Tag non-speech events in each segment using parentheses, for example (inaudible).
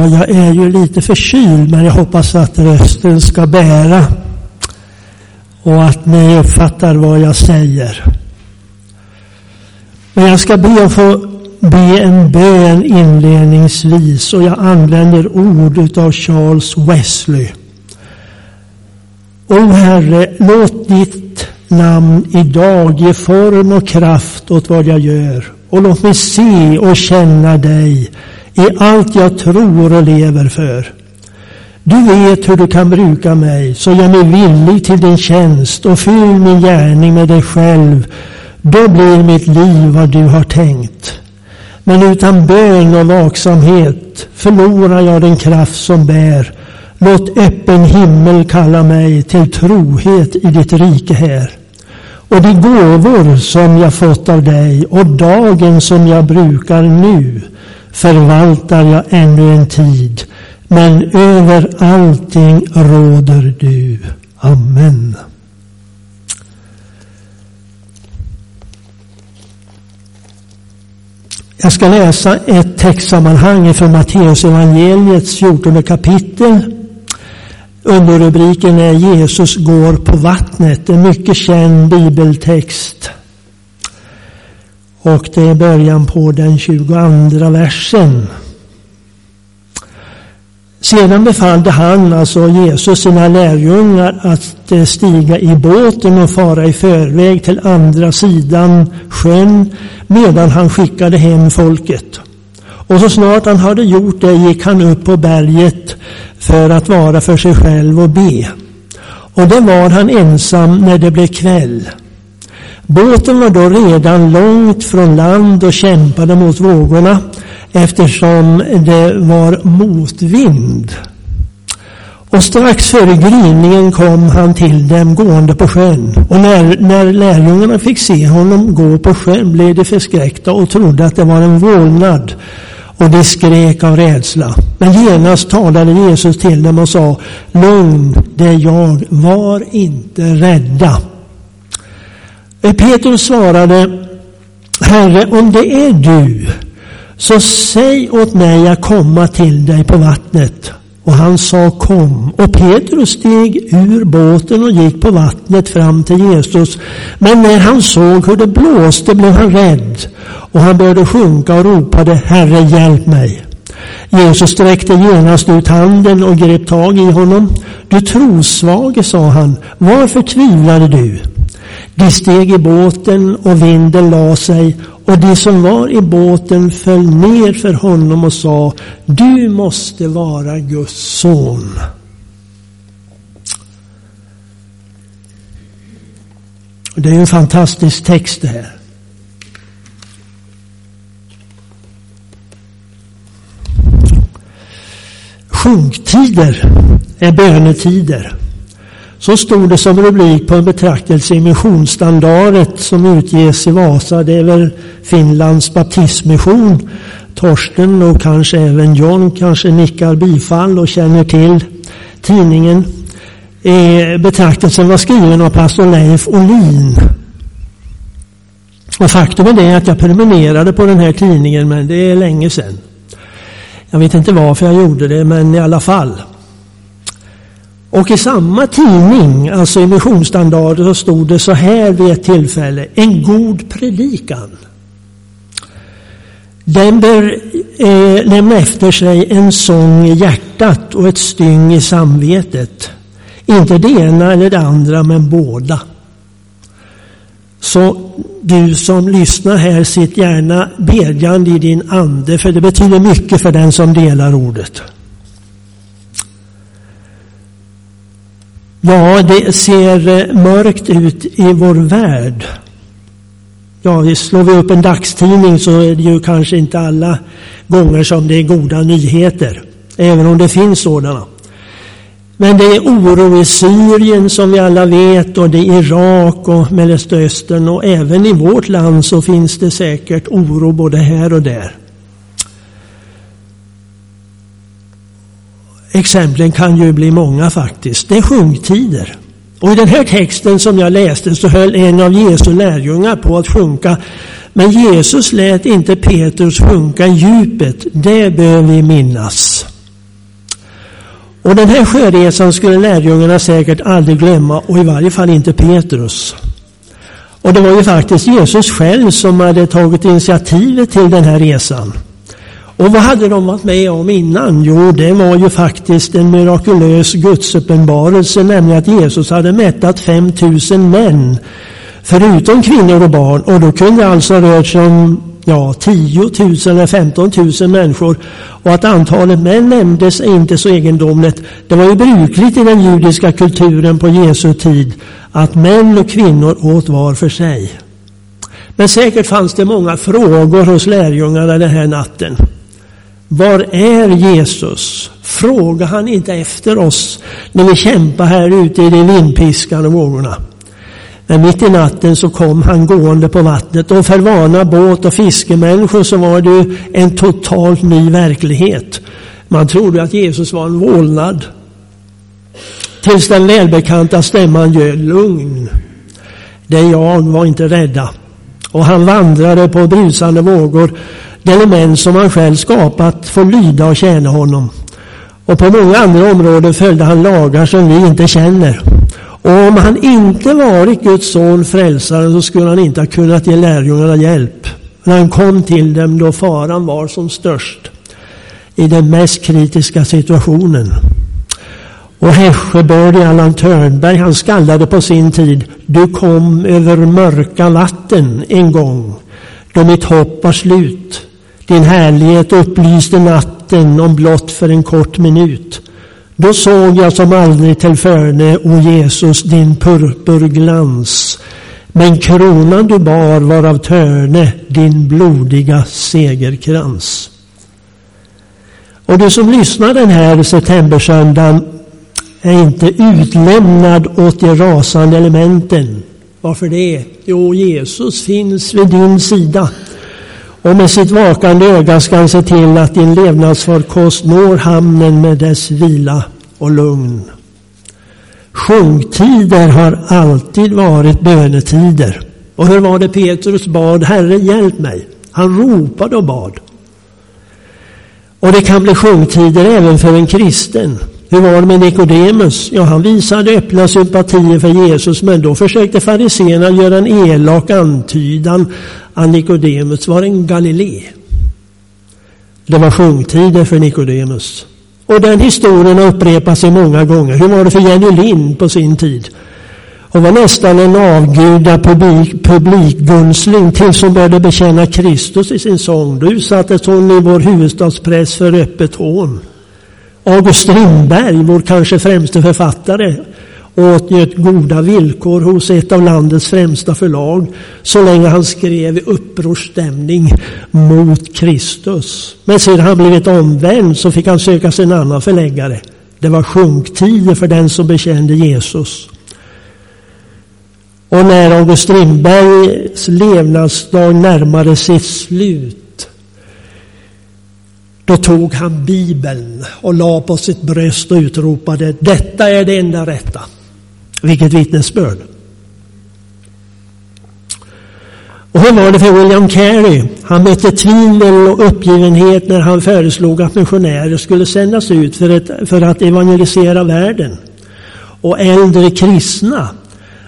Ja, jag är ju lite förkyld men jag hoppas att rösten ska bära och att ni uppfattar vad jag säger. Men jag ska be att få be en bön inledningsvis och jag använder ord utav Charles Wesley. O Herre, låt ditt namn idag ge form och kraft åt vad jag gör och låt mig se och känna dig i allt jag tror och lever för. Du vet hur du kan bruka mig, så gör mig villig till din tjänst och fyll min gärning med dig själv. Då blir mitt liv vad du har tänkt. Men utan bön och vaksamhet förlorar jag den kraft som bär. Låt öppen himmel kalla mig till trohet i ditt rike här. Och de gåvor som jag fått av dig och dagen som jag brukar nu förvaltar jag ännu en tid. Men över allting råder du. Amen. Jag ska läsa ett textsammanhang från Matteus evangeliets 14 kapitel. Underrubriken är Jesus går på vattnet. En mycket känd bibeltext. Och det är början på den 22 versen. Sedan befallde han, alltså Jesus, sina lärjungar att eh, stiga i båten och fara i förväg till andra sidan sjön medan han skickade hem folket. Och så snart han hade gjort det gick han upp på berget för att vara för sig själv och be. Och det var han ensam när det blev kväll. Båten var då redan långt från land och kämpade mot vågorna eftersom det var motvind. Och strax före gryningen kom han till dem gående på sjön. Och när, när lärjungarna fick se honom gå på sjön blev de förskräckta och trodde att det var en vålnad. Och de skrek av rädsla. Men genast talade Jesus till dem och sa Lugn, det är jag, var inte rädda. Petrus svarade Herre, om det är du så säg åt mig att komma till dig på vattnet. Och han sa kom. Och Petrus steg ur båten och gick på vattnet fram till Jesus. Men när han såg hur det blåste blev han rädd. Och han började sjunka och ropade Herre hjälp mig. Jesus sträckte genast ut handen och grep tag i honom. Du trosvage, sa han, varför tvivlade du? De steg i båten och vinden la sig och de som var i båten föll ner för honom och sa Du måste vara Guds son. Det är en fantastisk text det här. Sjunktider är bönetider. Så stod det som rubrik på en betraktelse i missionsstandardet som utges i Vasa. Det är väl Finlands baptistmission. Torsten och kanske även John kanske nickar bifall och känner till tidningen. Eh, betraktelsen var skriven av pastor Leif Olin. Och faktum är det att jag prenumererade på den här tidningen men det är länge sedan. Jag vet inte varför jag gjorde det men i alla fall. Och i samma tidning, alltså i missionsstandarden, så stod det så här vid ett tillfälle. En god predikan. Den bör eh, lämna efter sig en sång i hjärtat och ett styng i samvetet. Inte det ena eller det andra, men båda. Så du som lyssnar här, sitt gärna bedjande i din ande, för det betyder mycket för den som delar ordet. Ja, det ser eh, mörkt ut i vår värld. Ja, slår vi upp en dagstidning så är det ju kanske inte alla gånger som det är goda nyheter, även om det finns sådana. Men det är oro i Syrien som vi alla vet och det är Irak och Mellanöstern och även i vårt land så finns det säkert oro både här och där. Exemplen kan ju bli många faktiskt. Det är sjunktider. Och i den här texten som jag läste så höll en av Jesu lärjungar på att sjunka. Men Jesus lät inte Petrus sjunka i djupet. Det bör vi minnas. Och den här sjöresan skulle lärjungarna säkert aldrig glömma och i varje fall inte Petrus. Och det var ju faktiskt Jesus själv som hade tagit initiativet till den här resan. Och vad hade de varit med om innan? Jo, det var ju faktiskt en mirakulös gudsuppenbarelse, nämligen att Jesus hade mättat 5000 män, förutom kvinnor och barn. Och då kunde det alltså rört sig om ja, 10 000 eller 15 000 människor. Och att antalet män nämndes är inte så egendomligt. Det var ju brukligt i den judiska kulturen på Jesu tid att män och kvinnor åt var för sig. Men säkert fanns det många frågor hos lärjungarna den här natten. Var är Jesus? Frågar han inte efter oss när vi kämpar här ute i de vindpiskande vågorna. Men mitt i natten så kom han gående på vattnet och för vana båt och fiskemänniskor så var det ju en totalt ny verklighet. Man trodde att Jesus var en vålnad. Tills den välbekanta stämman ljöd lugn. Det jag var inte rädda. Och han vandrade på brusande vågor det element som han själv skapat får lyda och tjäna honom. Och på många andra områden följde han lagar som vi inte känner. Och om han inte varit Guds son, frälsaren, så skulle han inte ha kunnat ge lärjungarna hjälp. När han kom till dem då faran var som störst. I den mest kritiska situationen. Och Hässjöbördig Allan Törnberg han skallade på sin tid Du kom över mörka vatten en gång då mitt hopp var slut. Din härlighet upplyste natten om blott för en kort minut. Då såg jag som aldrig tillförne, o Jesus, din purpurglans. Men kronan du bar var av törne, din blodiga segerkrans. Och du som lyssnar den här septembersöndagen är inte utlämnad åt de rasande elementen. Varför det? Jo, Jesus finns vid din sida och med sitt vakande öga ska han se till att din levnadsfarkost når hamnen med dess vila och lugn. Sjunktider har alltid varit bönetider. Och hur var det Petrus bad? Herre, hjälp mig. Han ropade och bad. Och det kan bli sjunktider även för en kristen. Hur var det med Nikodemus? Ja, han visade öppna sympatier för Jesus, men då försökte fariséerna göra en elak antydan att Nikodemus var en Galilé. Det var sjungtider för Nikodemus. Och den historien har upprepat sig många gånger. Hur var det för Jenny Lind på sin tid? Hon var nästan en avguda publik, publikgunstling tills hon började bekänna Kristus i sin sång. Då utsattes hon i vår huvudstadspress för öppet hån. August Strindberg, vår kanske främste författare, åtnjöt goda villkor hos ett av landets främsta förlag så länge han skrev i upprorsstämning mot Kristus. Men sedan han blivit omvänd så fick han söka sig en annan förläggare. Det var sjunktider för den som bekände Jesus. Och när August Strindbergs levnadsdag närmade sitt slut då tog han Bibeln och la på sitt bröst och utropade Detta är det enda rätta. Vilket vittnesbörd. Och hur var det för William Carey? Han mötte tvivel och uppgivenhet när han föreslog att missionärer skulle sändas ut för, ett, för att evangelisera världen. Och äldre kristna,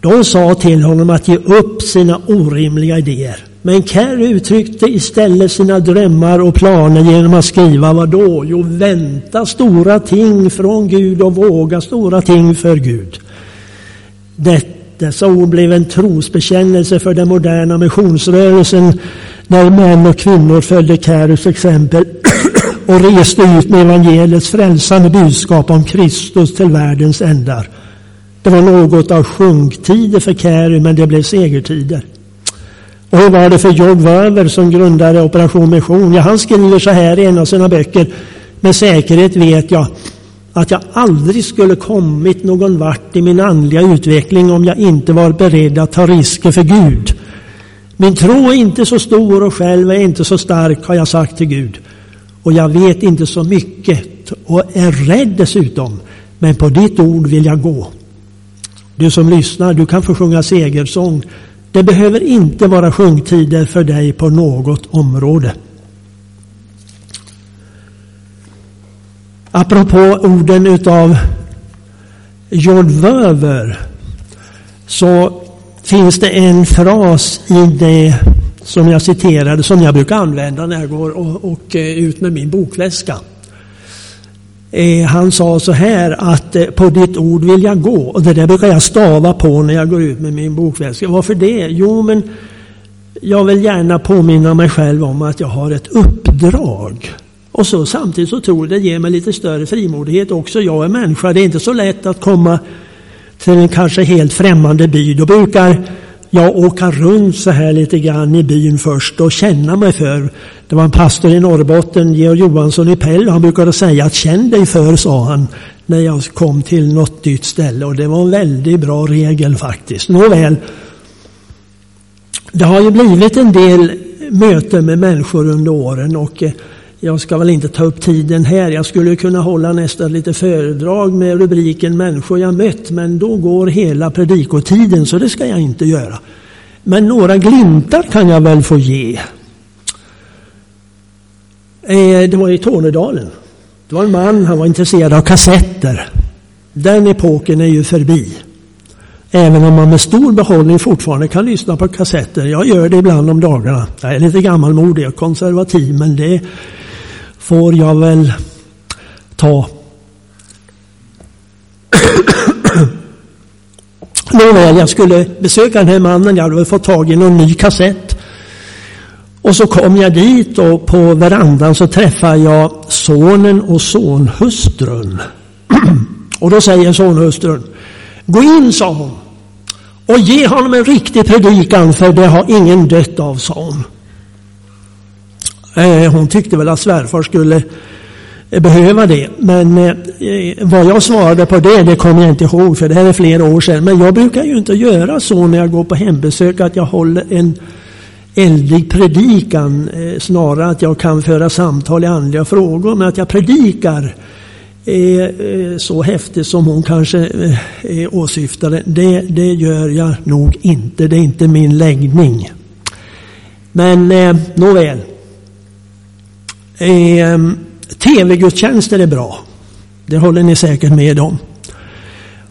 de sa till honom att ge upp sina orimliga idéer. Men Kerr uttryckte istället sina drömmar och planer genom att skriva vad då? Jo, vänta stora ting från Gud och våga stora ting för Gud. Det, dessa ord blev en trosbekännelse för den moderna missionsrörelsen när män och kvinnor följde Kerrs exempel (clears throat) och reste ut med evangeliets frälsande budskap om Kristus till världens ändar. Det var något av sjunktider för Carey, men det blev segertider. Och hur var det för George Weber som grundade Operation Mission? Ja, han skriver så här i en av sina böcker. Med säkerhet vet jag att jag aldrig skulle kommit någon vart i min andliga utveckling om jag inte var beredd att ta risker för Gud. Min tro är inte så stor och själv är inte så stark har jag sagt till Gud. Och jag vet inte så mycket och är rädd dessutom. Men på ditt ord vill jag gå. Du som lyssnar, du kan få sjunga segersång det behöver inte vara sjunktider för dig på något område. Apropå orden utav George Verver så finns det en fras i det som jag citerade som jag brukar använda när jag går och, och eh, ut med min bokväska. Eh, han sa så här att eh, på ditt ord vill jag gå och det där brukar jag stava på när jag går ut med min bokväska. Varför det? Jo, men jag vill gärna påminna mig själv om att jag har ett uppdrag. Och så samtidigt så tror jag det ger mig lite större frimodighet också. Jag är människa, det är inte så lätt att komma till en kanske helt främmande by. Då brukar jag åka runt så här lite grann i byn först och känna mig för. Det var en pastor i Norrbotten, Georg Johansson i Pell, han brukade säga att känn dig för, sa han, när jag kom till något nytt ställe. Och det var en väldigt bra regel faktiskt. Nåväl, det har ju blivit en del möten med människor under åren och eh, jag ska väl inte ta upp tiden här. Jag skulle kunna hålla nästan lite föredrag med rubriken Människor jag mött, men då går hela predikotiden så det ska jag inte göra. Men några glimtar kan jag väl få ge. Eh, det var i Tornedalen. Det var en man, han var intresserad av kassetter. Den epoken är ju förbi. Även om man med stor behållning fortfarande kan lyssna på kassetter. Jag gör det ibland om dagarna. Jag är lite gammalmodig och konservativ men det får jag väl ta. (coughs) Nåväl, jag skulle besöka den här mannen. Jag hade fått tag i någon ny kassett. Och så kom jag dit och på verandan så träffade jag sonen och sonhustrun. (clears throat) och då säger sonhustrun, gå in sa hon och ge honom en riktig predikan för det har ingen dött av, sa hon. Eh, hon tyckte väl att svärfar skulle eh, behöva det. Men eh, vad jag svarade på det, det kommer jag inte ihåg för det här är flera år sedan. Men jag brukar ju inte göra så när jag går på hembesök att jag håller en eldig predikan. Snarare att jag kan föra samtal i andliga frågor. Men att jag predikar så häftigt som hon kanske åsyftade. Det, det gör jag nog inte. Det är inte min läggning. Men nåväl. Eh, Tv-gudstjänster är bra. Det håller ni säkert med om.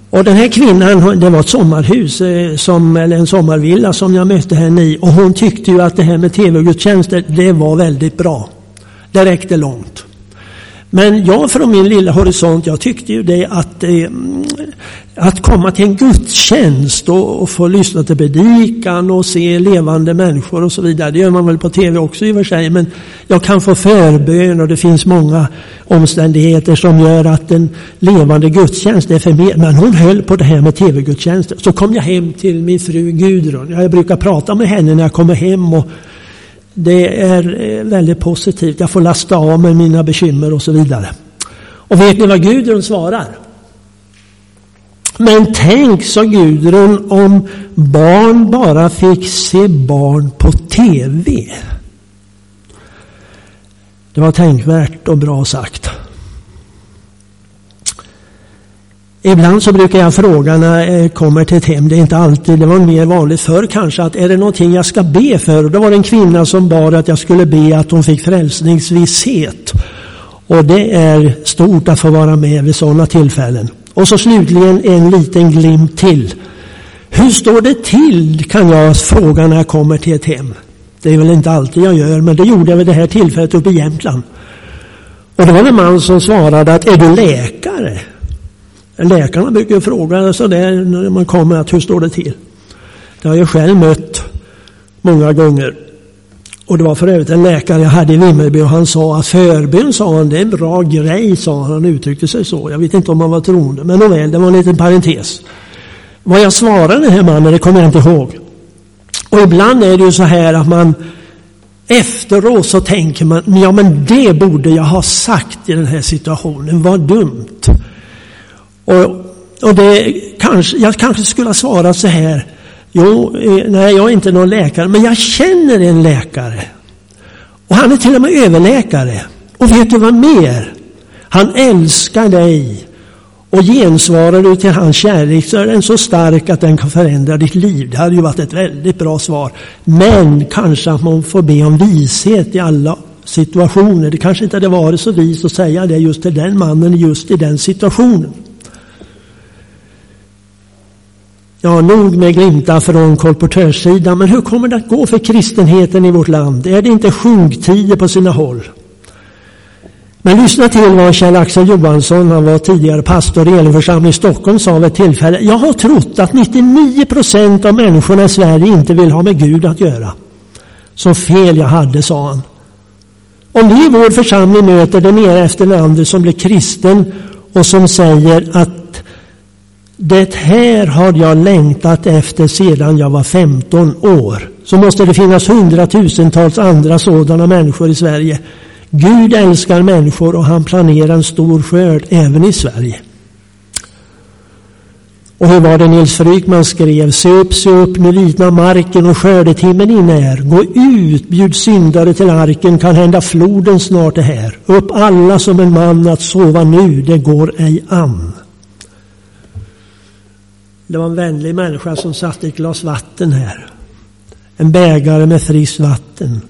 Och den här kvinnan, det var ett sommarhus, eh, som, eller en sommarvilla som jag mötte henne i. Och hon tyckte ju att det här med tv-gudstjänster, det var väldigt bra. Det räckte långt. Men jag från min lilla horisont, jag tyckte ju det att, eh, att komma till en gudstjänst och, och, få lyssna till predikan och se levande människor och så vidare. Det gör man väl på tv också i och för sig. Men jag kan få förbön och det finns många omständigheter som gör att en levande gudstjänst är för mig. Men hon höll på det här med tv-gudstjänster. Så kom jag hem till min fru Gudrun. Jag brukar prata med henne när jag kommer hem och det är eh, väldigt positivt. Jag får lasta av mig mina bekymmer och så vidare. Och vet ni vad Gudrun svarar? Men tänk, sa Gudrun, om barn bara fick se barn på TV. Det var tänkvärt och bra sagt. Ibland så brukar jag fråga när jag kommer till ett hem, det är inte alltid, det var mer vanligt förr kanske, att är det någonting jag ska be för? Och då var det en kvinna som bad att jag skulle be att hon fick frälsningsvisshet. Och det är stort att få vara med vid sådana tillfällen. Och så slutligen en liten glimt till. Hur står det till, kan jag fråga när jag kommer till ett hem. Det är väl inte alltid jag gör, men det gjorde jag vid det här tillfället uppe i Jämtland. Och det var en man som svarade att, är du läkare? Läkarna brukar fråga sådär när man kommer att hur står det till? Det har jag själv mött många gånger. Och det var för övrigt en läkare jag hade i Vimmerby och han sa att förbön sa han, det är en bra grej sa han. Han uttryckte sig så. Jag vet inte om han var troende. Men nåväl, det var en liten parentes. Vad jag svarade den här mannen, det kommer jag inte ihåg. Och ibland är det ju så här att man efteråt så tänker man, ja men det borde jag ha sagt i den här situationen, vad dumt. Och, och det kanske, jag kanske skulle ha svarat så här. Jo, eh, nej, jag är inte någon läkare, men jag känner en läkare. Och han är till och med överläkare. Och vet du vad mer? Han älskar dig. Och gensvarar du till hans kärlek så är den så stark att den kan förändra ditt liv. Det hade ju varit ett väldigt bra svar. Men kanske att man får be om vishet i alla situationer. Det kanske inte hade varit så vis att säga det just till den mannen just i den situationen. Ja, nog med glimtar från kolportörssidan, men hur kommer det att gå för kristenheten i vårt land? Är det inte sjunktider på sina håll? Men lyssna till vad Kjell-Axel Johansson, han var tidigare pastor i Elinförsamlingen i Stockholm, sa vid ett tillfälle. Jag har trott att 99 procent av människorna i Sverige inte vill ha med Gud att göra. Så fel jag hade, sa han. Om vi i vår församling möter den ena efter den andra som blir kristen och som säger att det här har jag längtat efter sedan jag var 15 år. Så måste det finnas hundratusentals andra sådana människor i Sverige. Gud älskar människor och han planerar en stor skörd även i Sverige. Och hur var det Nils Frykman skrev? Se upp, se upp, nu vitnar marken och skördetimmen inne är. Gå ut, bjud syndare till arken, kan hända floden snart är här. Upp alla som en man att sova nu, det går ej an. Det var en vänlig människa som satte ett glas vatten här. En bägare med friskt vatten.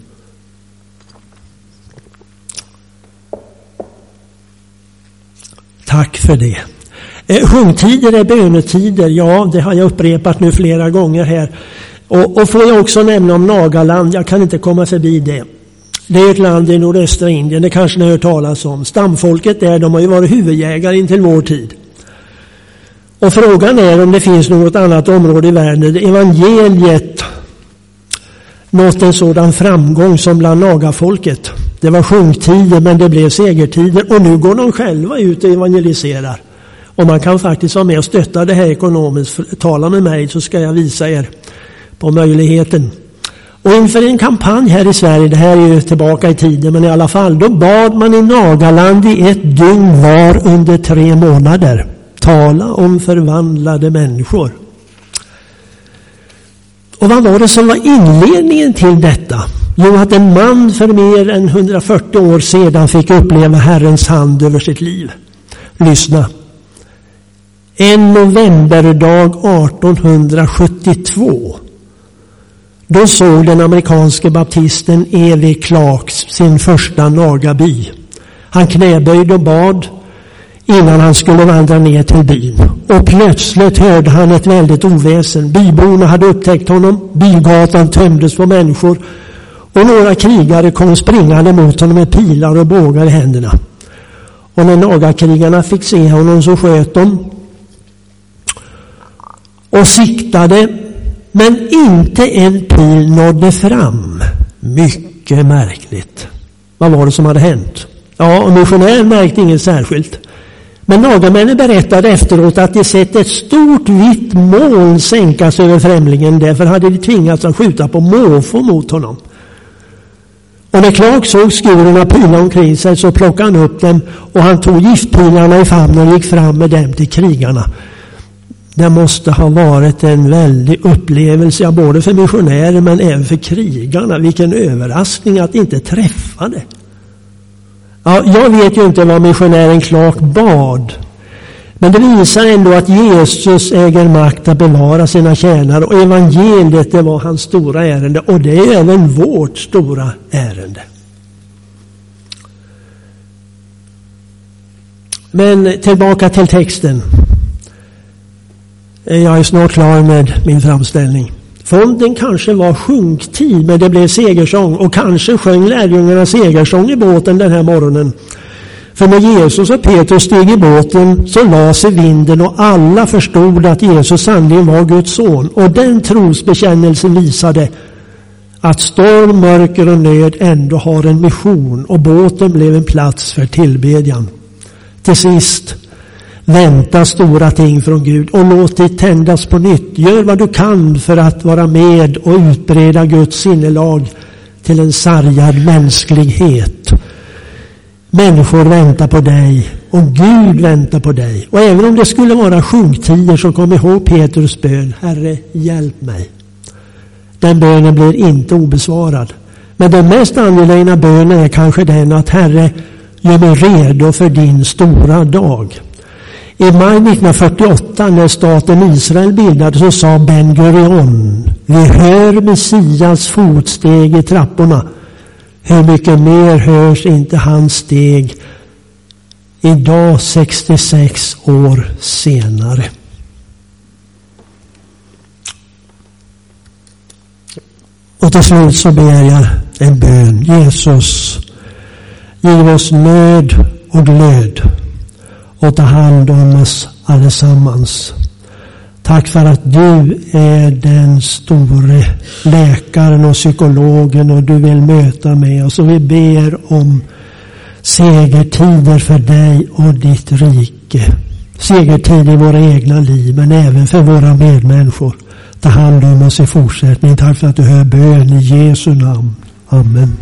Tack för det. Eh, sjungtider är bönetider, ja det har jag upprepat nu flera gånger här. Och, och får jag också nämna om Nagaland, jag kan inte komma förbi det. Det är ett land i nordöstra Indien, det kanske ni har hört talas om. Stamfolket där, de har ju varit huvudjägare intill vår tid. Och frågan är om det finns något annat område i världen där evangeliet nått en sådan framgång som bland nagafolket. Det var sjunktider men det blev segertider och nu går de själva ut och evangeliserar. Och man kan faktiskt vara med och stötta det här ekonomiskt. Tala med mig så ska jag visa er på möjligheten. Och inför en kampanj här i Sverige, det här är ju tillbaka i tiden, men i alla fall, då bad man i Nagaland i ett dygn var under tre månader. Tala om förvandlade människor. Och vad var det som var inledningen till detta? Jo, att en man för mer än 140 år sedan fick uppleva Herrens hand över sitt liv. Lyssna. En novemberdag 1872 då såg den amerikanske baptisten E.V. Clark sin första nagaby. Han knäböjde och bad innan han skulle vandra ner till byn. Och plötsligt hörde han ett väldigt oväsen. Byborna hade upptäckt honom. Bygatan tömdes på människor. Och några krigare kom springande mot honom med pilar och bågar i händerna. Och när nagakrigarna fick se honom så sköt de och siktade men inte en pil nådde fram. Mycket märkligt. Vad var det som hade hänt? Ja, missionären märkte inget särskilt. Men nagamännen berättade efteråt att de sett ett stort vitt moln sänkas över främlingen. Därför hade de tvingats att skjuta på måfå mot honom. Och när Clark såg skurorna pila omkring sig så plockade han upp dem och han tog giftpilarna i famnen och gick fram med dem till krigarna. Det måste ha varit en väldig upplevelse, både för missionärer men även för krigarna. Vilken överraskning att inte träffa det. Ja, jag vet ju inte vad missionären Clark bad. Men det visar ändå att Jesus äger makt att bevara sina tjänare och evangeliet det var hans stora ärende och det är även vårt stora ärende. Men tillbaka till texten. Jag är snart klar med min framställning. Fonden kanske var sjunktid men det blev segersång och kanske sjöng lärjungarna segersång i båten den här morgonen. För när Jesus och Petrus steg i båten så la sig vinden och alla förstod att Jesus sannerligen var Guds son. Och den trosbekännelsen visade att storm, mörker och nöd ändå har en mission och båten blev en plats för tillbedjan. Till sist Vänta stora ting från Gud och låt dig tändas på nytt. Gör vad du kan för att vara med och utbreda Guds sinnelag till en sargad mänsklighet. Människor väntar på dig och Gud väntar på dig. Och även om det skulle vara sjunktider så kom ihåg Petrus bön. Herre, hjälp mig. Den bönen blir inte obesvarad. Men den mest angelägna bönen är kanske den att Herre, gör mig redo för din stora dag. I maj 1948 när staten Israel bildades så sa Ben Gurion Vi hör Messias fotsteg i trapporna. Hur mycket mer hörs inte hans steg idag 66 år senare. Och till slut så ber jag en bön. Jesus, giv oss nöd och glöd och ta hand om oss allesammans. Tack för att du är den store läkaren och psykologen och du vill möta med oss. Och vi ber om segertider för dig och ditt rike. Segertid i våra egna liv men även för våra medmänniskor. Ta hand om oss i fortsättningen. Tack för att du hör bön i Jesu namn. Amen.